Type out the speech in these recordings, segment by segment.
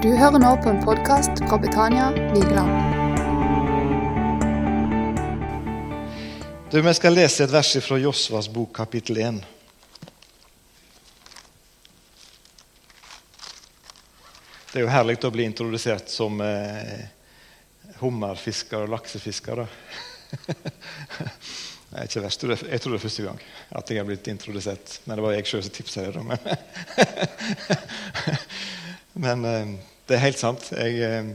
Du hører nå på en podkast fra Betania Vigeland. Du, Vi skal lese et vers fra Josvas bok, kapittel 1. Det er jo herlig å bli introdusert som eh, hummerfisker og laksefisker. Det er ikke verst. Jeg tror det er første gang at jeg har blitt introdusert. Men det var jeg sjøl som tipsa det. da. Men, eh, det er helt sant. Jeg, eh,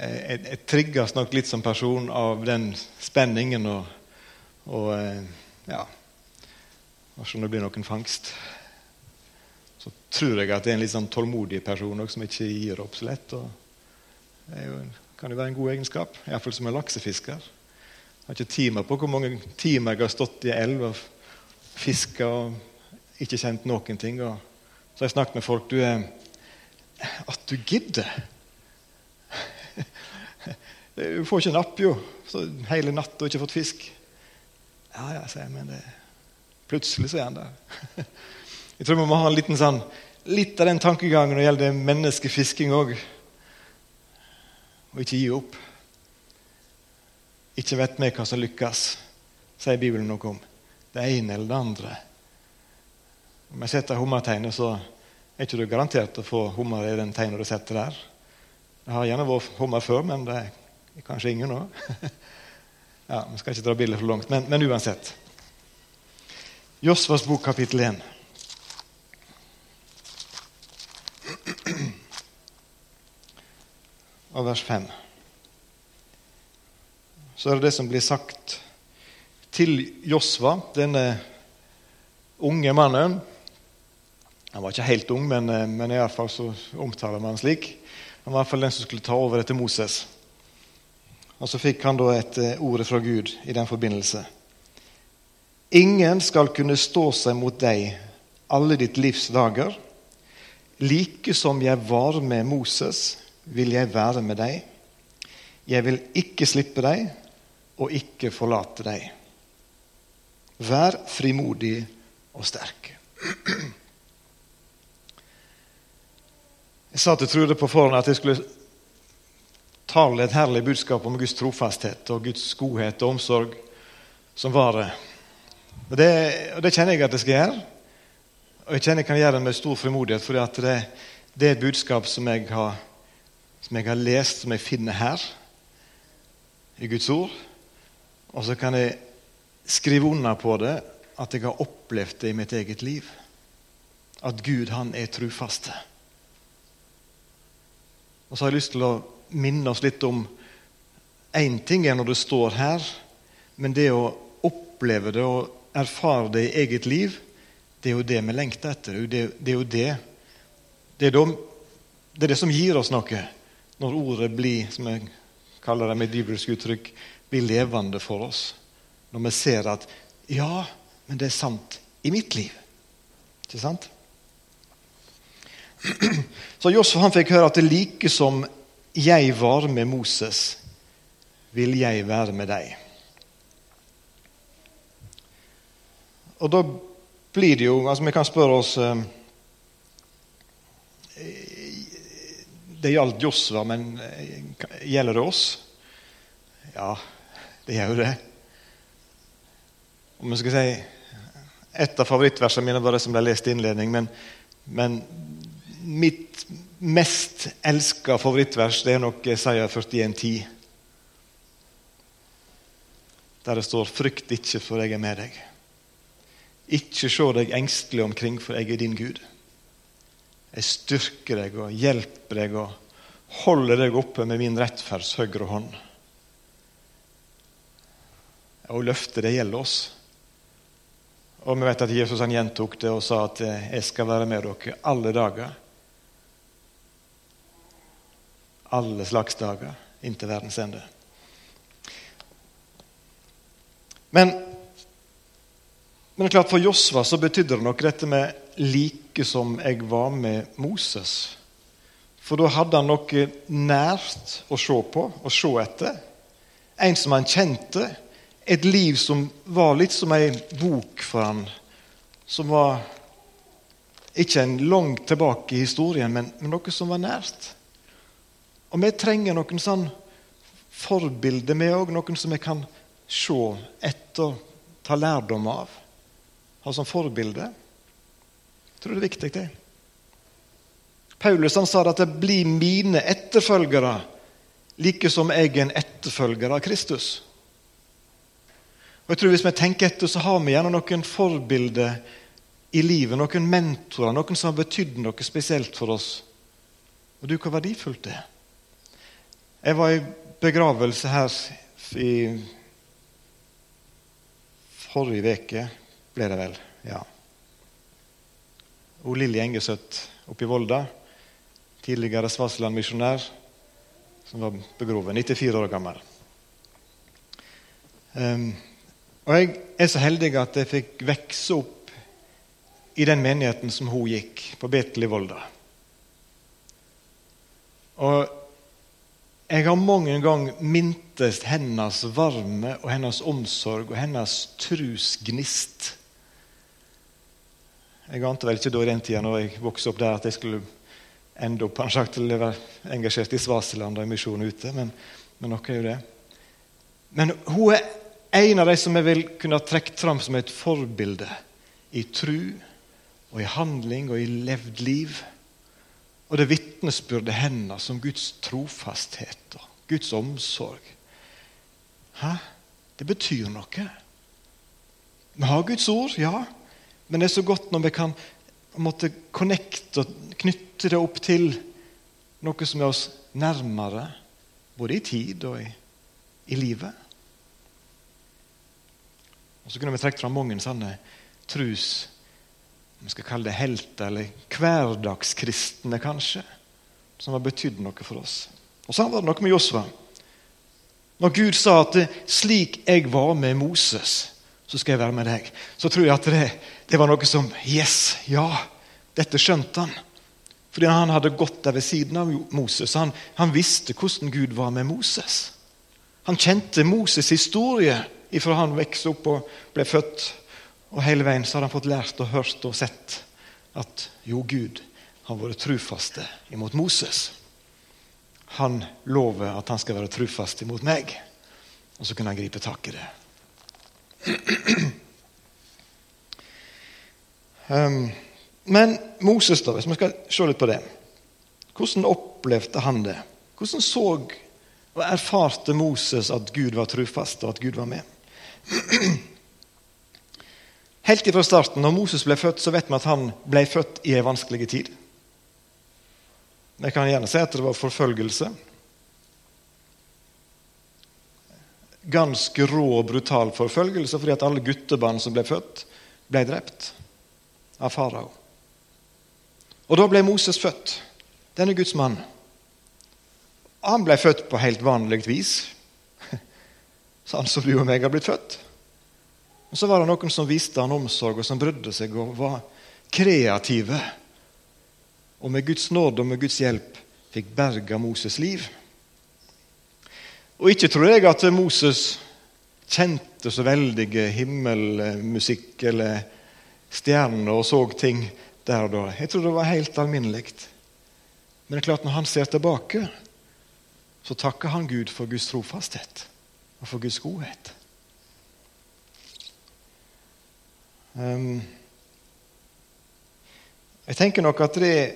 jeg, jeg trigges nok litt som person av den spenningen og, og eh, ja Og så det blir noen fangst. Så tror jeg at det er en litt sånn tålmodig person som ikke gir opp så lett. og det jo, kan jo være en god egenskap, iallfall som en laksefisker. Jeg har ikke timer på hvor mange timer jeg har stått i elv og fiska og ikke kjent noen ting. Og så har jeg snakket med folk du er, At du gidder! Du får ikke napp, jo. Så hele natta ikke fått fisk. Ja, ja, sier jeg, men det, plutselig så er han der. Jeg tror vi må ha en liten sånn, litt av den tankegangen når det gjelder menneskefisking òg. Og ikke gi opp. Ikke vet vi hva som lykkes, sier Bibelen noe om. Det ene eller det andre. Om jeg setter hummertegnet, så er ikke du garantert å få hummer i den teina du setter der. Det har gjerne vært hummer før, men det er kanskje ingen nå. ja, Vi skal ikke dra bildet for langt, men, men uansett. Josvas bok, kapittel 1. Og vers 5 så er det det som blir sagt til Josva, denne unge mannen. Han var ikke helt ung, men, eh, men i hvert fall så omtaler man han slik. Han var i hvert fall den som skulle ta over etter Moses. Og Så fikk han da et eh, ord fra Gud i den forbindelse. Ingen skal kunne stå seg mot deg alle ditt livs dager. Like som jeg var med Moses, vil jeg være med deg. Jeg vil ikke slippe deg og ikke forlate deg. Vær frimodig og sterk. Jeg sa til Trude på forhånd at jeg skulle tale et herlig budskap om Guds trofasthet og Guds godhet og omsorg som varer. Og det, og det kjenner jeg at jeg skal gjøre. Og jeg kjenner jeg kan gjøre det med stor frimodighet, for det, det, er et budskap som jeg, har, som jeg har lest, som jeg finner her i Guds ord. Og så kan jeg skrive under på det at jeg har opplevd det i mitt eget liv. At Gud, han er trufaste. Og så har jeg lyst til å minne oss litt om Én ting er når det står her, men det å oppleve det og erfare det i eget liv, det er jo det vi lengter etter. Det, det er jo det det er, de, det er det som gir oss noe, når ordet blir, som jeg kaller det med bibelsk uttrykk, blir levende for oss. Når vi ser at ja, men det er sant i mitt liv. Ikke sant? Så Josef han fikk høre at det like som jeg var med Moses, vil jeg være med deg. Og da blir det jo altså Vi kan spørre oss eh, Det gjaldt Josva, men eh, gjelder det oss? Ja, det gjør jo det. Om jeg skal si Et av favorittversene mine var det som ble lest i innledning. Men, men mitt mest elska favorittvers det er nok Isaiah 41,10. Der det står 'Frykt ikke, for jeg er med deg'. Ikke se deg engstelig omkring, for jeg er din Gud. Jeg styrker deg og hjelper deg og holder deg oppe med min rettferds høyre hånd. Og løftet, det gjelder oss. Og vi vet at Jesus han gjentok det og sa at 'jeg skal være med dere alle dager'. Alle slags dager inntil verdens ende. Men, men klart for Josva så betydde det nok dette med 'like som jeg var med Moses'. For da hadde han noe nært å se på og se etter. En som han kjente et liv som var litt som ei bok for han, som var ikke en langt tilbake i historien, men, men noe som var nært. Og vi trenger noen sånn forbilder, vi òg. Noen som vi kan se etter, ta lærdom av. Ha som forbilde. Jeg tror det er viktig, det. Paulus han sa at det blir mine etterfølgere, like som jeg er en etterfølger av Kristus. Og jeg tror Hvis vi tenker etter, så har vi gjerne noen forbilder i livet. Noen mentorer, noen som har betydd noe spesielt for oss. Og du, hvor verdifullt det er. Jeg var i begravelse her i forrige uke, ble det vel. ja. Og Lilly Engesøtt oppe i Volda, tidligere Svasiland-misjonær, som var begrovet, 94 år gammel. Um, og Jeg er så heldig at jeg fikk vokse opp i den menigheten som hun gikk, på Betel i Volda. Og jeg har mange ganger mintes hennes varme og hennes omsorg og hennes trusgnist. Jeg ante vel ikke da i den tida når jeg vokste opp der, at jeg skulle ende opp han sagt, å være engasjert i Svasiland og i misjonen ute, men, men noe er jo det. Men hun er en av de som jeg vil kunne ha trukket fram som et forbilde i tru og i handling og i levd liv. Og det vitnesbyrdet hennes som Guds trofasthet og Guds omsorg. Hæ? Det betyr noe. Vi har Guds ord, ja, men det er så godt når vi kan måtte connecte og knytte det opp til noe som er oss nærmere, både i tid og i, i livet. Og Så kunne vi trukket fram mange sånne trus vi skal kalle det helter, eller hverdagskristne, kanskje, som har betydd noe for oss. Og så var det noe med Josva. Når Gud sa at 'slik jeg var med Moses, så skal jeg være med deg', så tror jeg at det, det var noe som Yes! Ja! Dette skjønte han. Fordi han hadde gått der ved siden av Moses. Han, han visste hvordan Gud var med Moses. Han kjente Moses' historie ifra han vokste opp og ble født. Og hele veien så har han fått lært og hørt og sett at jo, Gud har vært trufaste imot Moses. Han lover at han skal være trufast imot meg. Og så kunne han gripe tak i det. Um, men Moses, da, hvis vi skal se litt på det Hvordan opplevde han det? Hvordan så og erfarte Moses at Gud var trufast, og at Gud var med? Helt ifra starten, når Moses ble født, så vet vi at han ble født i en vanskelig tid. Vi kan gjerne si at det var forfølgelse. Ganske rå og brutal forfølgelse fordi at alle guttebarn som ble født, ble drept av farao. Og da ble Moses født, denne Guds mann. Han ble født på helt vanlig vis sånn som du og meg har blitt født. Og Så var det noen som viste han omsorg, og som brydde seg og var kreative. Og med Guds nåde og med Guds hjelp fikk berga Moses' liv. Og ikke tror jeg at Moses kjente så veldige himmelmusikk eller stjerner og så ting der og da. Jeg tror det var helt alminnelig. Men det er klart når han ser tilbake, så takker han Gud for Guds trofasthet og for Guds godhet. Um, jeg tenker nok at det er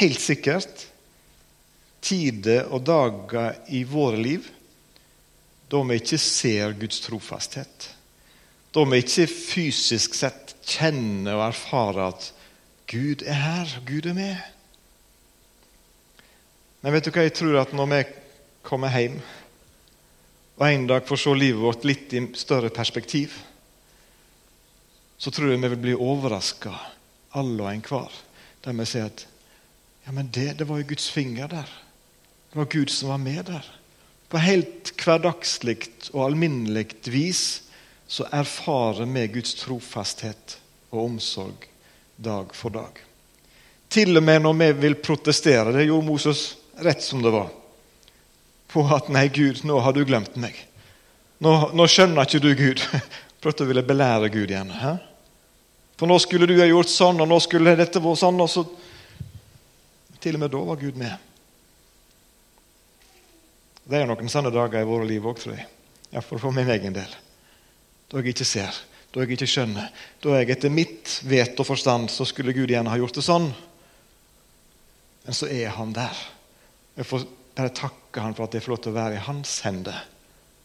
helt sikkert tider og dager i våre liv da vi ikke ser Guds trofasthet. Da vi ikke fysisk sett kjenner og erfarer at Gud er her, Gud er med. Men vet du hva jeg tror at når vi kommer hjem og en dag får se livet vårt litt i større perspektiv, så tror jeg vi vil bli overraska, alle og enhver, der vi ser at ja, men det, det var jo Guds finger der. Det var Gud som var med der. På helt hverdagslig og alminnelig vis så erfarer vi Guds trofasthet og omsorg dag for dag. Til og med når vi vil protestere. Det gjorde Moses rett som det var på at 'nei, Gud, nå har du glemt meg'. Nå, nå skjønner ikke du Gud. Prøvde å ville belære Gud igjen. Hæ? For nå skulle du ha gjort sånn, og nå skulle dette vært sånn. og så... Til og med da var Gud med. Det er noen sånne dager i våre liv òg, tror jeg. Iallfall for min egen del. Da jeg ikke ser, da jeg ikke skjønner. Da jeg etter mitt vet og forstand så skulle Gud igjen ha gjort det sånn. Men så er han der. Jeg får bare takke han for at jeg får lov til å være i hans hender.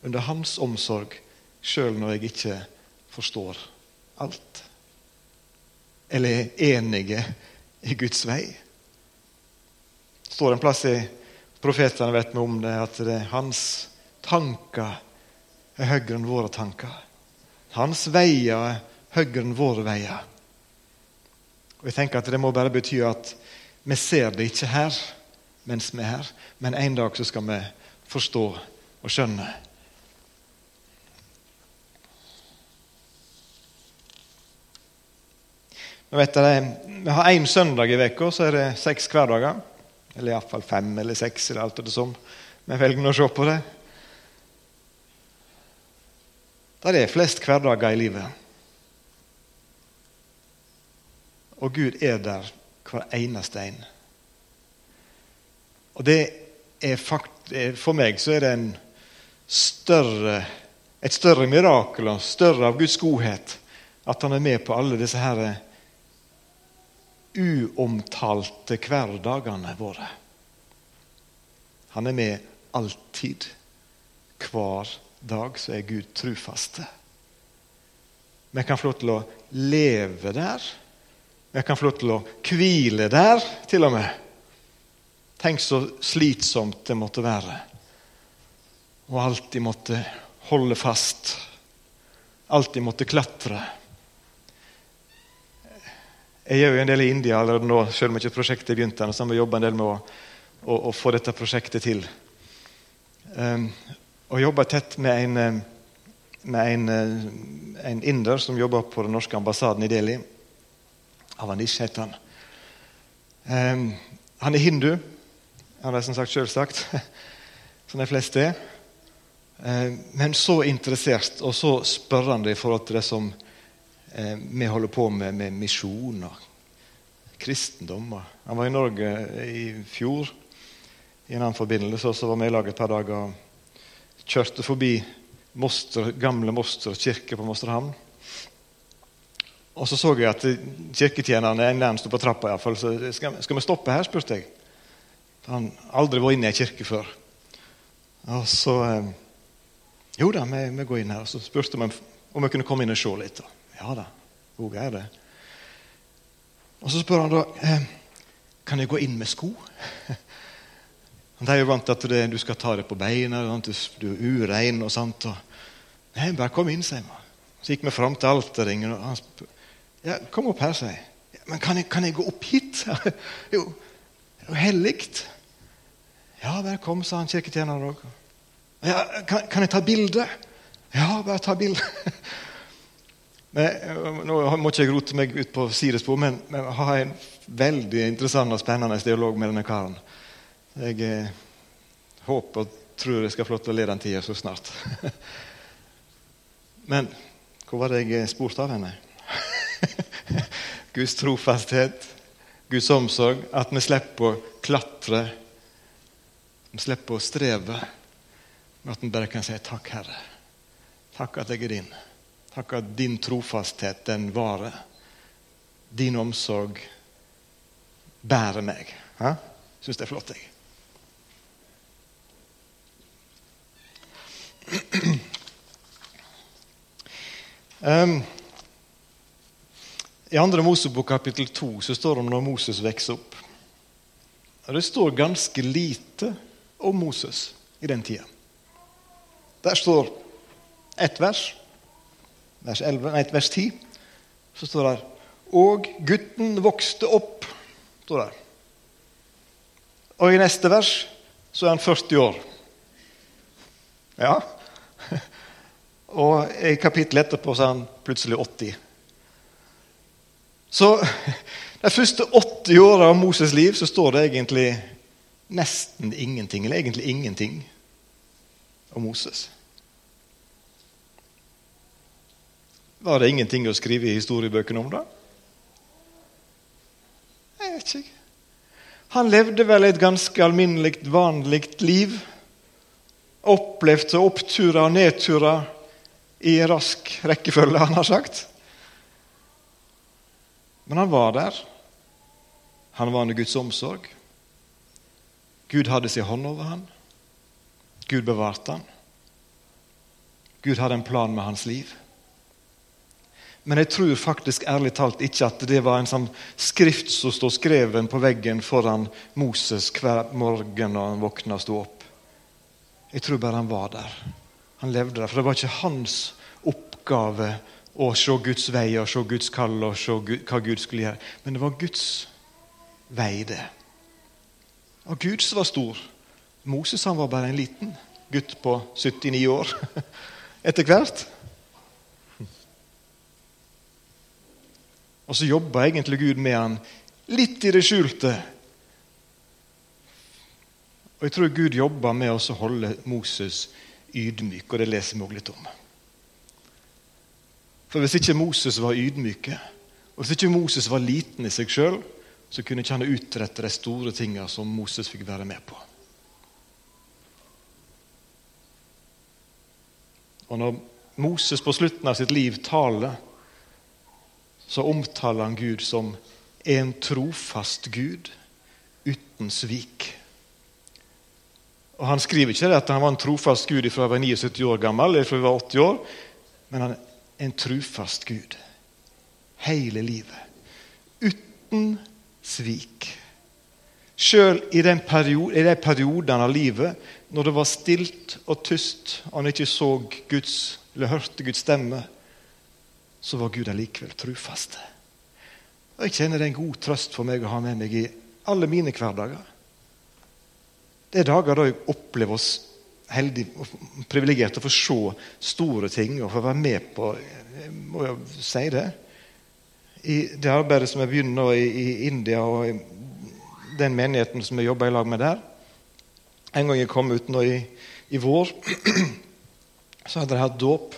Under hans omsorg, sjøl når jeg ikke forstår alt. Eller er enige i Guds vei. Det står en plass i profetene vet vi om det, at det er hans tanker er høyere enn våre tanker. Hans veier er høyere enn våre veier. Og jeg tenker at Det må bare bety at vi ser det ikke her mens vi er her, men en dag så skal vi forstå og skjønne. Vet dere, vi har én søndag i uka, så er det seks hverdager. Eller iallfall fem eller seks. eller alt det som. Vi velger å se på det. Der er flest hverdager i livet. Og Gud er der hver eneste en. Og det er fakt, For meg så er det en større, et større mirakel og større av Guds godhet at han er med på alle disse her uomtalte hverdagene våre. Han er med alltid. Hver dag så er Gud trufaste. Vi kan få lov til å leve der. Vi kan få lov til å hvile der, til og med. Tenk så slitsomt det måtte være. Og alltid måtte holde fast. Alltid måtte klatre. Jeg gjør jo en del i India allerede nå, selv om ikke prosjektet begynte. Så vi jobber en del med å, å, å, få dette prosjektet til. Um, og jobber tett med en, med en, en, inder som jobber på den norske ambassaden i Delhi. Avanish heter han. Um, han er hindu. Han er som sagt selvsagt, som de fleste er. Um, men så interessert og så spørrende i forhold til det som eh, vi holder på med, med misjon og kristendom. Han var i Norge i fjor i en annen forbindelse, og så var vi i lag et par dager og kjørte forbi Moster, gamle Moster kirke på Mosterhamn. Og så så jeg at kirketjenerne en nærmest på trappa. I fall, så skal, skal vi stoppe her, spurte jeg. Han aldri vært inne i ei kirke før. Og så eh, Jo da, vi, vi går inn her. Og så spurte vi om vi kunne komme inn og se litt. Ja da, hun er det. Og så spør han da eh, kan jeg gå inn med sko. De er jo vant til at du skal ta det på beina, du er urein og sånt. Og, Nei, bare kom inn, sier man. Så gikk vi fram til alterringen. han spør, ja, Kom opp her, sier jeg. Men kan jeg, kan jeg gå opp hit? jo, det er jo hellig. Ja, bare kom, sa han kirketjeneren òg. Ja, kan, kan, jeg ta bilde? Ja, bare ta bilde. Men, nå må ikke jeg rote meg ut på sidespor, men jeg har en veldig interessant og spennende dialog med denne karen. Jeg eh, håper og tror jeg skal få lov til å le den tida så snart. men hvor var det jeg spurte av henne? Guds trofasthet, Guds omsorg, at vi slipper å klatre. Vi slipper å streve, men at vi bare kan si 'Takk, Herre'. Takk at jeg er din. Takk at din trofasthet, den varer. Din omsorg bærer meg. Jeg Syns det er flott, jeg. Um, I andre Mosebok kapittel 2 så står det om når Moses vokser opp. Det står ganske lite om Moses i den tida. Der står ett vers vers, 11, nei, vers 10, så står det Og gutten vokste opp. står det. Og i neste vers så er han 40 år. Ja. Og i kapittelet etterpå så er han plutselig 80. Så de første 80 åra av Moses' liv så står det egentlig nesten ingenting, eller egentlig ingenting, om Moses. Var det ingenting å skrive i historiebøkene om det? Nei, vet ikke. Han levde vel et ganske alminnelig, vanlig liv. Opplevde oppturer og nedturer i rask rekkefølge, han har sagt. Men han var der. Han var under Guds omsorg. Gud hadde sin hånd over ham. Gud bevarte ham. Gud hadde en plan med hans liv. Men jeg tror faktisk ærlig talt ikke at det var en sånn skrift som står skreven på veggen foran Moses hver morgen når han våkna og sto opp. Jeg tror bare han var der. Han levde der. For det var ikke hans oppgave å se Guds vei og se Guds kall og se hva Gud skulle gjøre. Men det var Guds vei, det. Og Gud som var stor. Moses han var bare en liten gutt på 79 år etter hvert. Og så jobba egentlig Gud med han litt i det skjulte. Og jeg tror Gud jobba med å holde Moses ydmyk, og det leser vi også litt om. For Hvis ikke Moses var ydmyke, og hvis ikke Moses var liten i seg sjøl, så kunne ikke han utrette de store tinga som Moses fikk være med på. Og når Moses på slutten av sitt liv taler så omtaler han Gud som en trofast Gud uten svik. Og Han skriver ikke at han var en trofast Gud fra jeg var 79 år gammel eller fra jeg var 80 år, men han er en trofast Gud hele livet. Uten svik. Sjøl i, periode, i de periodene av livet når det var stilt og tyst, og han ikke så Guds, eller hørte Guds stemme, så var Gud allikevel trufast. Og Jeg kjenner det er en god trøst for meg å ha med meg i alle mine hverdager. Det er dager da jeg opplever oss heldig og privilegert å få se store ting og få være med på må jeg si det, i det arbeidet som jeg begynner nå i, i India og i den menigheten som jeg jobber i lag med der. En gang jeg kom ut nå i, i vår, så hadde de hatt dåp.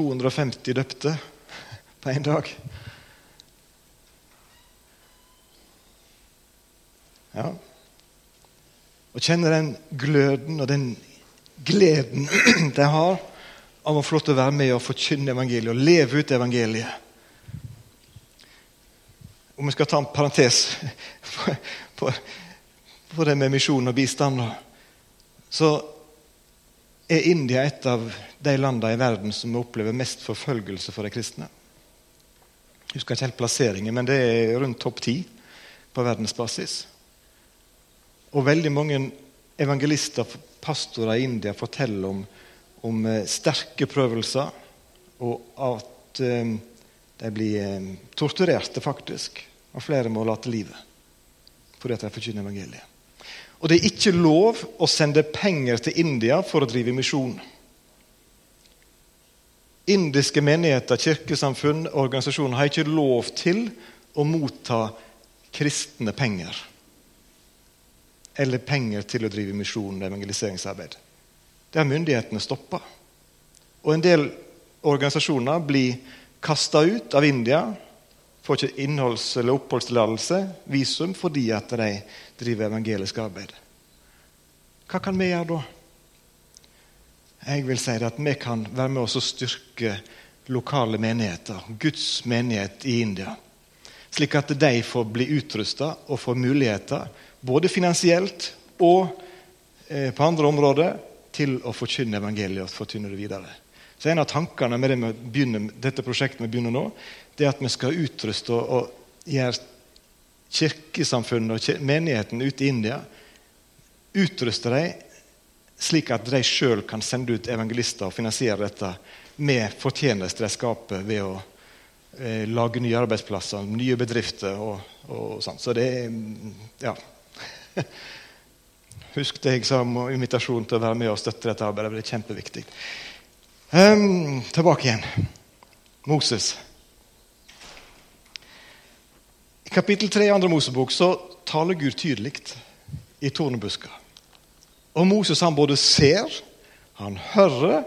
250 døpte på én dag. Ja. Og kjenne den gløden og den gleden de har av å få lov til å være med og forkynne evangeliet og leve ut evangeliet. Om vi skal ta en parentes på, på, på det med misjon og bistand, så er India et av de landene i verden som opplever mest forfølgelse for de kristne. Jeg husker ikke helt plasseringen, men det er rundt topp ti på verdensbasis. Og veldig mange evangelister, pastorer i India, forteller om, om eh, sterke prøvelser, og at eh, de blir eh, torturerte, faktisk. Og flere må late livet fordi at de forkynner evangeliet. Og det er ikke lov å sende penger til India for å drive misjon. Indiske menigheter, kirkesamfunn og organisasjoner har ikke lov til å motta kristne penger. Eller penger til å drive misjon og evangeliseringsarbeid. Det har myndighetene stoppa. Og en del organisasjoner blir kasta ut av India får ikke innholds- eller oppholdstillatelse, visum, fordi at de driver evangelisk arbeid. Hva kan vi gjøre da? Jeg vil si at Vi kan være med oss og styrke lokale menigheter, Guds menighet i India. Slik at de får bli utrusta og får muligheter, både finansielt og eh, på andre områder, til å forkynne evangeliet og forkynne det videre. Så En av tankene med, det med dette prosjektet vi begynner nå, det er at vi skal utruste og gjøre kirkesamfunnet og menigheten ute i India Utruste dem slik at de sjøl kan sende ut evangelister og finansiere dette med fortjeneste de skaper ved å eh, lage nye arbeidsplasser, nye bedrifter og, og sånt. Så det er Ja. Husk det jeg sa om invitasjon til å være med og støtte dette arbeidet. Det er kjempeviktig. Um, tilbake igjen. Moses. I kapittel 3 i andre Mosebok så taler Gud tydelig i tornebuska. Og Moses han både ser, han hører,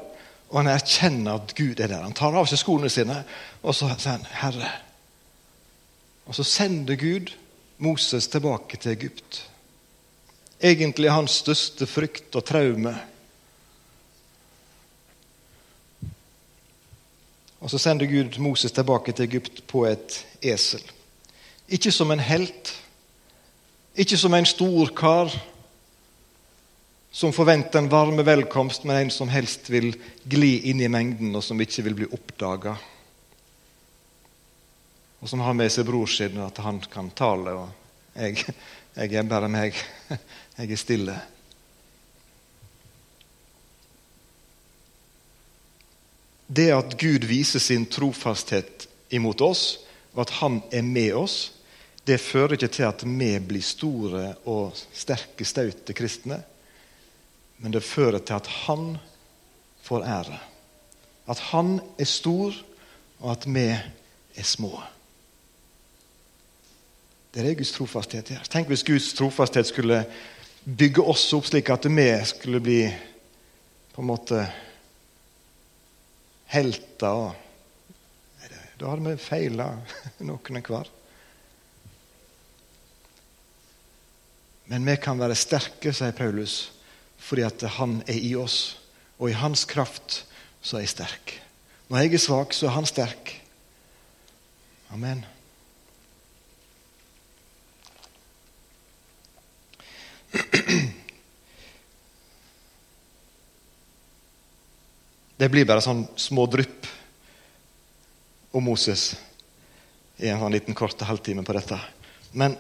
og han erkjenner at Gud er der. Han tar av seg skoene sine, og så sier han 'Herre'. Og så sender Gud Moses tilbake til Egypt. Egentlig hans største frykt og traume. Og Så sender Gud Moses tilbake til Egypt på et esel. Ikke som en helt, ikke som en stor kar som forventer en varme velkomst, men en som helst vil gli inn i mengden, og som ikke vil bli oppdaga. Og som har med seg bror sin, at han kan tale. og jeg, jeg er bare meg. Jeg er stille. Det at Gud viser sin trofasthet imot oss, og at Han er med oss, det fører ikke til at vi blir store og sterke, staute kristne. Men det fører til at Han får ære. At Han er stor, og at vi er små. Det er Guds trofasthet her. Tenk hvis Guds trofasthet skulle bygge oss opp slik at vi skulle bli på en måte helter. Da hadde vi feila noen hver. Men vi kan være sterke, sier Paulus, fordi at han er i oss. Og i hans kraft så er jeg sterk. Når jeg er svak, så er han sterk. Amen. Det blir bare sånn små drypp om Moses i en sånn liten kort halvtime på dette. Men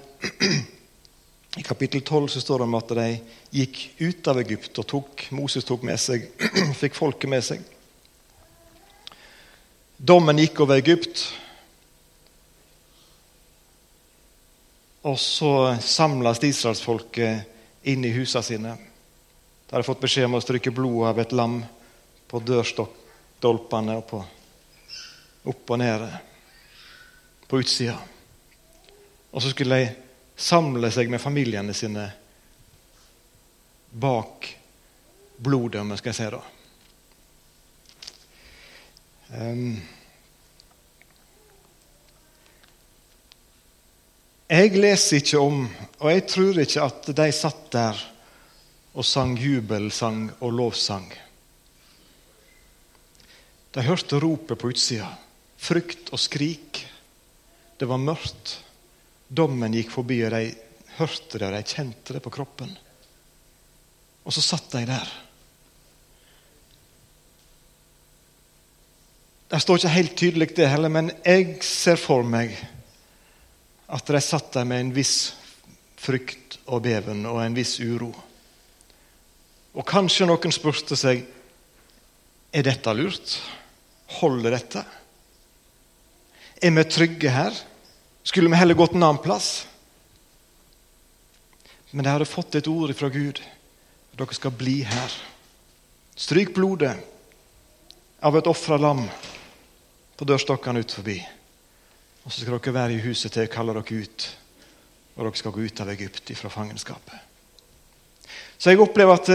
i kapittel 12 så står det om at de gikk ut av Egypt og tok, Moses tok med seg, fikk folket med seg. Dommen gikk over Egypt. Og så samles israelsfolket inn i husene sine. De hadde fått beskjed om å stryke blodet av et lam på dørstolpene og på, opp og ned på utsida. Og så skulle de samle seg med familiene sine bak bloddømmet, skal jeg si da. Jeg leser ikke om, og jeg tror ikke at de satt der og sang jubelsang og lovsang. De hørte ropet på utsida. Frykt og skrik. Det var mørkt. Dommen gikk forbi, og de hørte det og de kjente det på kroppen. Og så satt de der. Det står ikke helt tydelig, det heller, men jeg ser for meg at de satt der med en viss frykt og beven og en viss uro. Og kanskje noen spurte seg er dette lurt. Holder dette? Er vi trygge her? Skulle vi heller gått en annen plass? Men de hadde fått et ord fra Gud. Dere skal bli her. Stryk blodet av et ofra lam på dørstokkene ut forbi. Og så skal dere være i huset til jeg kaller dere ut. Og dere skal gå ut av Egypt fra fangenskapet. Så jeg opplever at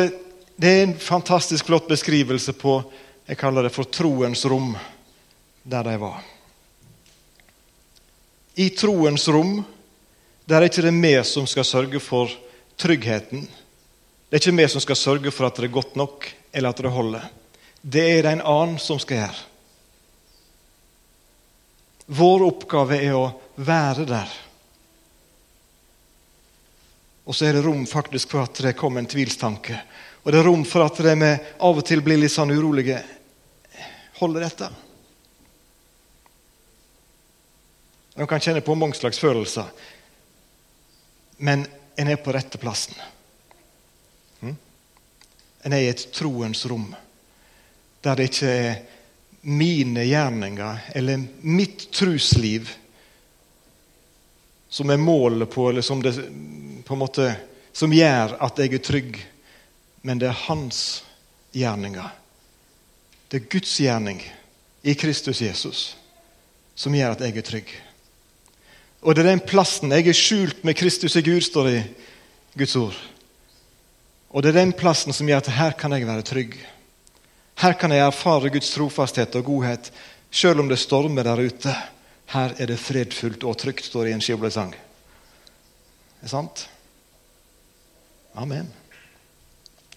det er en fantastisk flott beskrivelse på jeg kaller det for troens rom, der de var. I troens rom der er ikke det vi som skal sørge for tryggheten. Det er ikke vi som skal sørge for at det er godt nok, eller at det holder. Det er det en annen som skal gjøre. Vår oppgave er å være der. Og så er det rom faktisk for at det kommer en tvilstanke. Og det er rom for at med av og til blir litt sånn urolige. Holder dette? De kan kjenne på mange slags følelser. Men en er på rette plassen. Hm? En er i et troens rom der det ikke er mine gjerninger eller mitt trusliv som er målet på, eller som, det, på en måte, som gjør at jeg er trygg. Men det er hans gjerninger. Det er Guds gjerning i Kristus Jesus som gjør at jeg er trygg. Og det er den plassen jeg er skjult med Kristus i Gud, står det i Guds ord. Og det er den plassen som gjør at her kan jeg være trygg. Her kan jeg erfare Guds trofasthet og godhet, selv om det stormer der ute. Her er det fredfullt og trygt, står det i en skiblesang. Er det sant? Amen.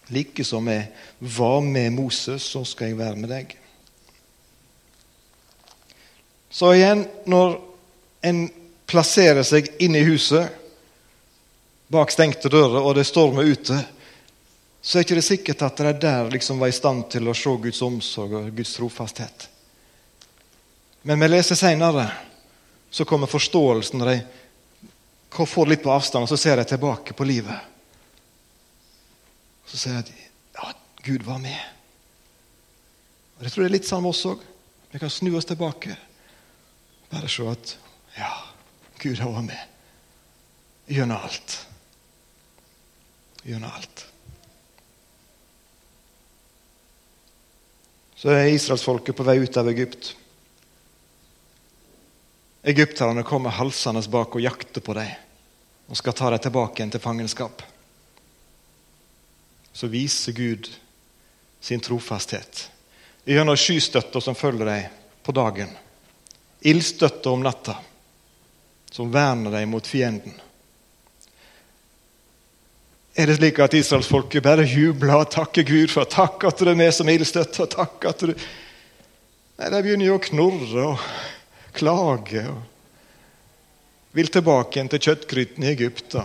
Like som jeg var med Moses, så skal jeg være med deg. Så igjen, når en plasserer seg inne i huset bak stengte dører, og det stormer ute, så er ikke det sikkert at de der liksom var i stand til å se Guds omsorg og Guds trofasthet. Men vi leser seinere, så kommer forståelsen når de får litt på avstand, og så ser de tilbake på livet. Så ser de ja, Gud var med. Og Jeg tror det er litt sånn med oss òg. Vi kan snu oss tilbake. Bare se at ja, Gud har vært med gjennom alt. Gjennom alt. Så er israelsfolket på vei ut av Egypt. Egypterne kommer halsende bak og jakter på dem og skal ta dem tilbake igjen til fangenskap. Så viser Gud sin trofasthet gjennom skystøtta som følger dem på dagen, ildstøtta om natta, som verner dem mot fienden. Er det slik at israelsfolket bare jubler og takker Gud for takk at du er med som ildstøtte? og takk at du... Nei, De begynner jo å knorre og klage og vil tilbake igjen til kjøttgrytene i Egypt.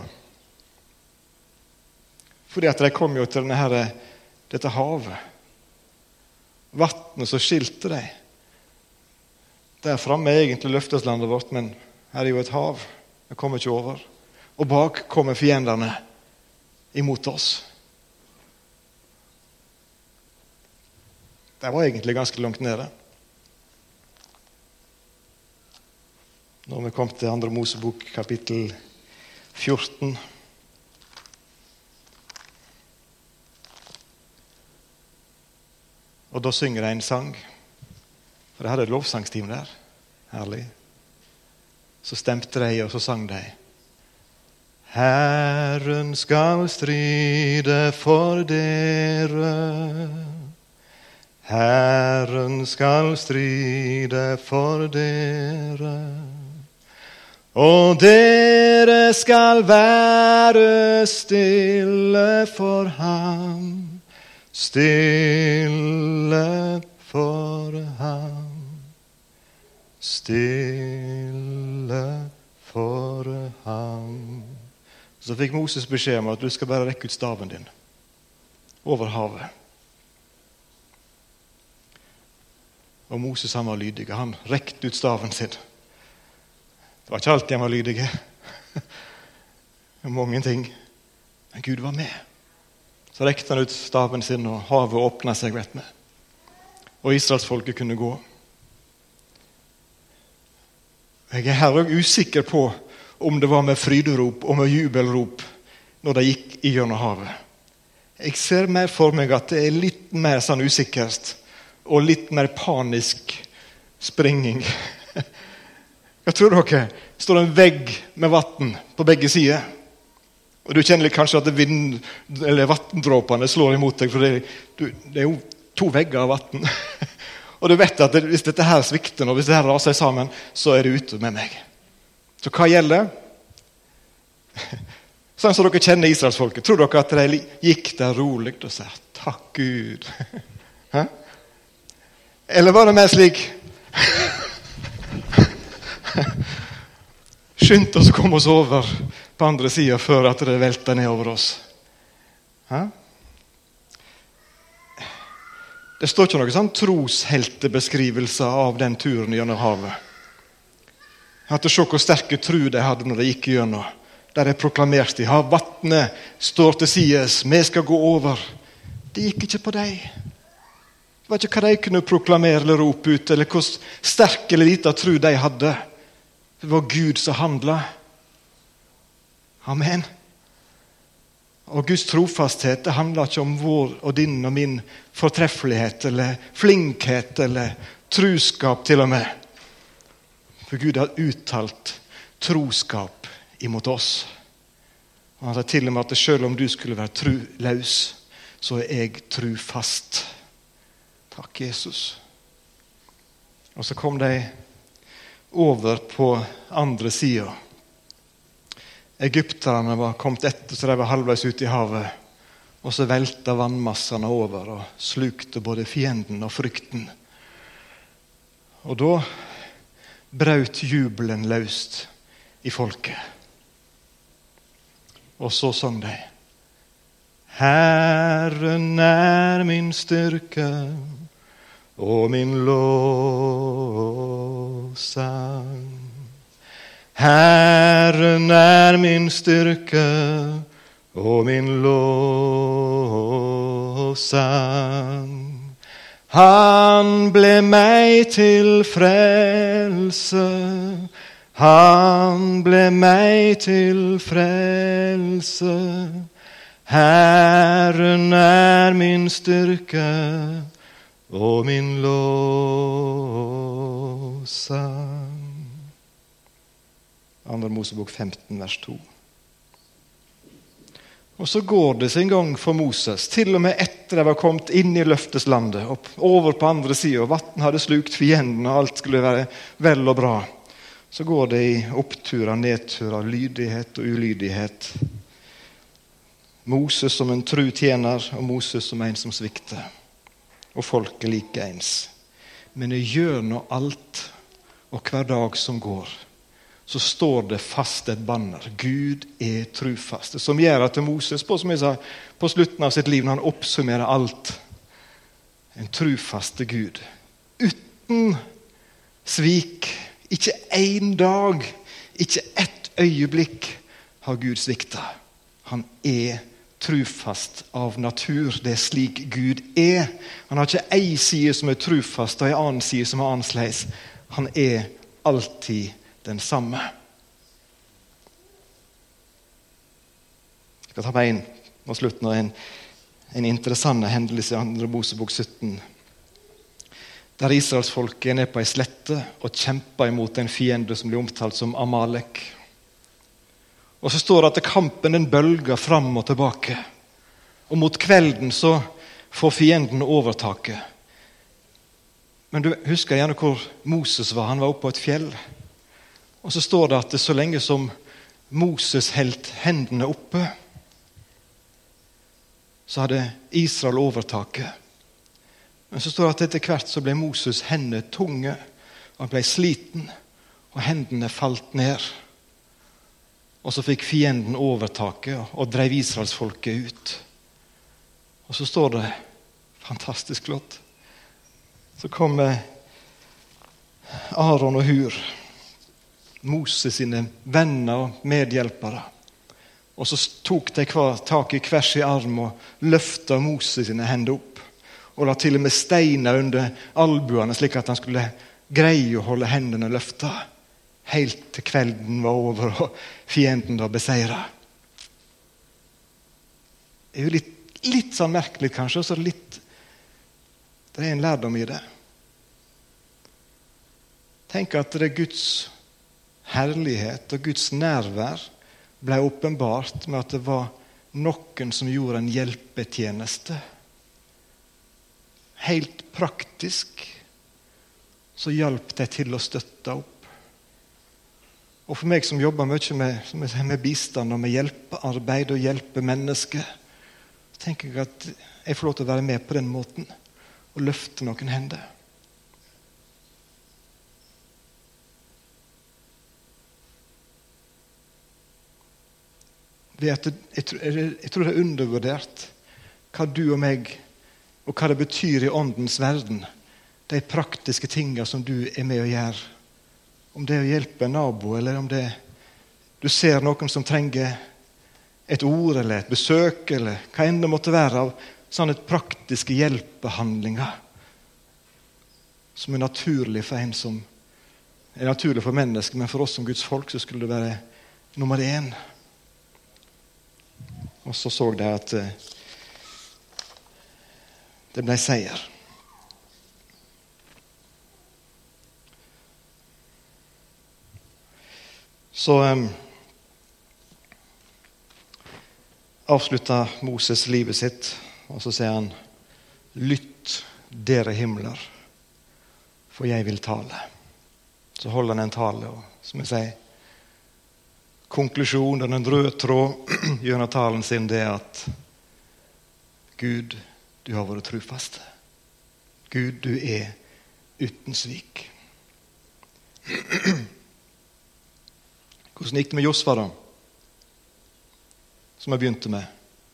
Fordi at de kom jo til denne, dette havet. Vannet som skilte dem. Der framme er egentlig løfteslandet vårt, men her er jo et hav. Vi kommer ikke over. Og bak kommer fiendene imot oss. De var egentlig ganske langt nede. Når vi kom til andre Mosebok, kapittel 14 Og da synger de en sang. For de hadde er lovsangsteam der. Herlig. Så stemte de, og så sang de. Herren skal stride for dere. Herren skal stride for dere. Og dere skal være stille for ham. Stille for ham. Stille for ham. Så fikk Moses beskjed om at du skal bare rekke ut staven din over havet. Og Moses han var lydig. Han rekte ut staven sin. Det var ikke alltid han var lydig. Mange ting. Men Gud var med. Så rekte han ut staven sin, og havet åpna seg. vet vi. Og israelsfolket kunne gå. Jeg er her òg usikker på om det var med fryderop og med jubelrop når de gikk gjennom havet. Jeg ser mer for meg at det er litt mer sånn usikkert og litt mer panisk springing. Hva tror dere? Står en vegg med vann på begge sider? Og Du kjenner kanskje at vanndråpene slår imot deg, for det, du, det, er jo to vegger av vann. og du vet at hvis dette her svikter, og hvis dette raser sammen, så er det ute med meg. Så hva gjelder? Sånn som dere kjenner israelsfolket. Tror dere at de gikk der rolig og sa 'takk, Gud'? Hæ? Eller var det mer slik Skyndte oss å komme oss over på andre sida før at det velta nedover oss. Hæ? Det står ikke noen sånn trosheltebeskrivelse av den turen gjennom havet. At Se hvor sterke tru de hadde når de gikk gjennom. Der de proklamerte ja, vannet står til sides, vi skal gå over. Det gikk ikke på dem. Det var ikke hva de kunne proklamere eller rope ut, eller hvor sterk eller lita tru de hadde. Det var Gud som handla. Amen. Og Guds trofasthet det handler ikke om vår og din og min fortreffelighet eller flinkhet eller truskap, til og med. For Gud har uttalt troskap imot oss. Og Han sa til og med at selv om du skulle være truløs, så er jeg trufast. Takk, Jesus. Og så kom de over på andre sida. egypterne var kommet etter, så de var halvveis ute i havet. Og så velta vannmassene over og slukte både fienden og frykten. Og da brøt jubelen løst i folket. Og så sang de. Herren er min styrke og min lovsang. Herren er min styrke og min lovsang. Han ble meg til frelse. Han ble meg til frelse. Herren er min styrke og min lovsang. Andre Mosebok 15, vers 2. Og så går det sin gang for Moses, til og med etter de var kommet inn i løfteslandet. og over på andre sida, vann hadde slukt fienden, og alt skulle være vel og bra. Så går det i oppturer, nedturer, lydighet og ulydighet. Moses som en tru tjener, og Moses som en som svikter. Og folket likeens. Men gjennom alt og hver dag som går, så står det fast et banner. Gud er trufast. Som gjør at Moses på, sa, på slutten av sitt liv, når han oppsummerer alt En trufaste Gud. Uten svik. Ikke én dag, ikke ett øyeblikk har Gud svikta. Han er trufast av natur. Det er slik Gud er. Han har ikke ei side som er trufast, og ei annen side som er annerledes. Han er alltid den samme. Jeg skal ta meg inn på slutten av en, en interessant hendelse i 2. Mosebok 17. Der israelsfolket er nede på ei slette og kjemper imot en fiende som blir omtalt som Amalek. Og så står det at kampen den bølger fram og tilbake. Og mot kvelden så får fienden overtaket. Men du husker gjerne hvor Moses var. Han var oppe på et fjell. Og så står det at det så lenge som Moses holdt hendene oppe, så hadde Israel overtaket. Men så står det at etter hvert så ble Moses' hender tunge, og han ble sliten, og hendene falt ned. Og så fikk fienden overtaket og drev israelsfolket ut. Og så står det fantastisk flott Så kommer Aron og Hur Moses sine venner og medhjelpere. Og så tok de tak i hver sin arm og løfta Moses sine hender opp. Og la til og med steiner under albuene, slik at han skulle greie å holde hendene løfta. Helt til kvelden var over og fienden var beseira. Det er jo litt, litt sånn merkelig, kanskje. Og så litt Det er en lærdom i det. Tenk at det er Guds herlighet og Guds nærvær ble åpenbart med at det var noen som gjorde en hjelpetjeneste. Helt praktisk så hjalp de til å støtte opp. Og For meg som jobber mye med, med bistand og med hjelpearbeid og hjelpe mennesker, tenker jeg at jeg får lov til å være med på den måten og løfte noen hender. Det at jeg, tror det er undervurdert hva du og meg og hva det betyr i åndens verden, de praktiske tinga som du er med å gjøre. Om det er å hjelpe en nabo, eller om det du ser noen som trenger et ord eller et besøk, eller hva enn det måtte være av sånne praktiske hjelpehandlinger som er naturlig for en som er naturlig for mennesker, men for oss som Guds folk så skulle det være nummer én. Og så så de at eh, det ble seier. Så um, avslutter Moses livet sitt, og så sier han Lytt, dere himler, for jeg vil tale. Så holder han en tale, og som jeg sier konklusjonen, en røde tråd gjennom talen sin, det er at Gud, du har vært trufast. Gud, du er uten svik. Hvordan gikk det med Josfa, da? Som jeg begynte med.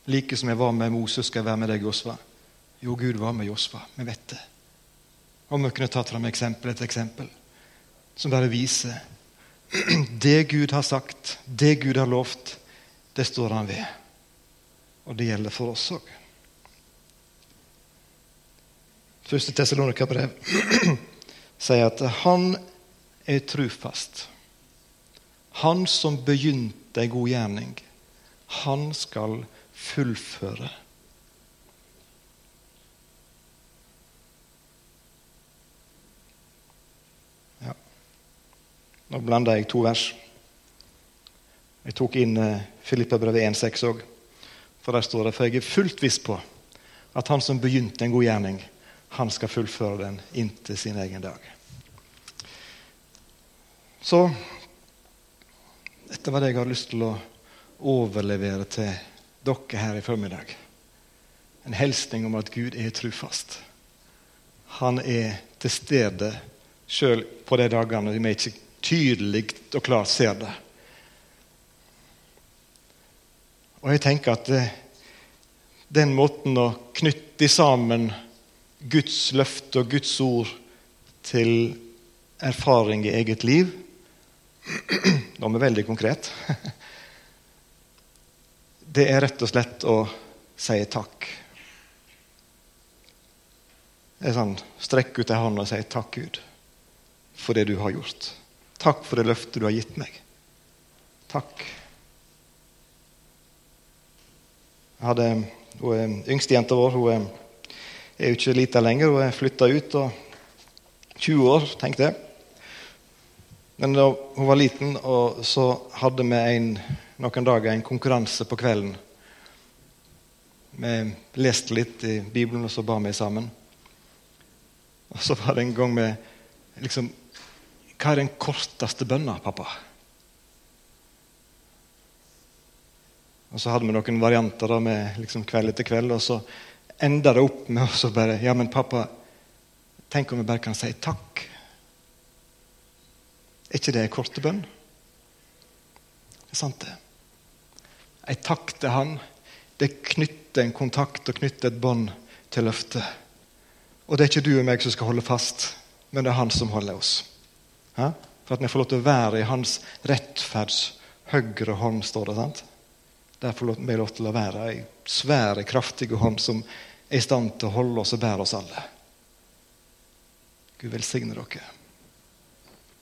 Like som jeg var med Moses, skal jeg være med deg, Josfa. Jo, Gud var med Josfa. Vi vet det. Om vi kunne tatt fram eksempel etter eksempel som bare viser det Gud har sagt, det Gud har lovt, det står han ved. Og det gjelder for oss òg. Første Tessalonika-brev sier at han er trufast. Han som begynte en god gjerning, han skal fullføre. Nå blander jeg to vers. Jeg tok inn eh, Filippabrevet 1,6 òg. For der står det for jeg er fullt viss på at han som begynte en god gjerning, han skal fullføre den inntil sin egen dag. Så dette var det jeg har lyst til å overlevere til dere her i formiddag. En hilsning om at Gud er trufast. Han er til stede sjøl på de dagene vi ikke tydelig og klart ser det. Og jeg tenker at det, den måten å knytte sammen Guds løfte og Guds ord til erfaring i eget liv Nå er vi veldig konkret. Det er rett og slett å si takk. Sånn, Strekk ut ei hånd og si takk, Gud, for det du har gjort. Takk for det løftet du har gitt meg. Takk. Jeg hadde hun Yngstejenta vår hun er jo ikke lita lenger. Hun er flytta ut. og 20 år, tenkte jeg. Men da hun var liten, og så hadde vi en, noen dager en konkurranse på kvelden. Vi leste litt i Bibelen, og så ba vi sammen. Og så var det en gang med liksom, Hva er den korteste bønna, pappa? Og så hadde vi noen varianter da med liksom kveld etter kveld. Og så enda det opp med å bare Ja, men pappa, tenk om vi bare kan si takk? Er ikke det en korte bønn? Det er sant, det. En takk til Han, det knytter en kontakt og knytter et bånd til løftet. Og det er ikke du og meg som skal holde fast, men det er Han som holder oss. For at vi får lov til å være i Hans rettferds høyre hånd, står det. sant? Der får vi lov til å være ei svære, kraftige hånd som er i stand til å holde oss og bære oss alle. Gud velsigne dere.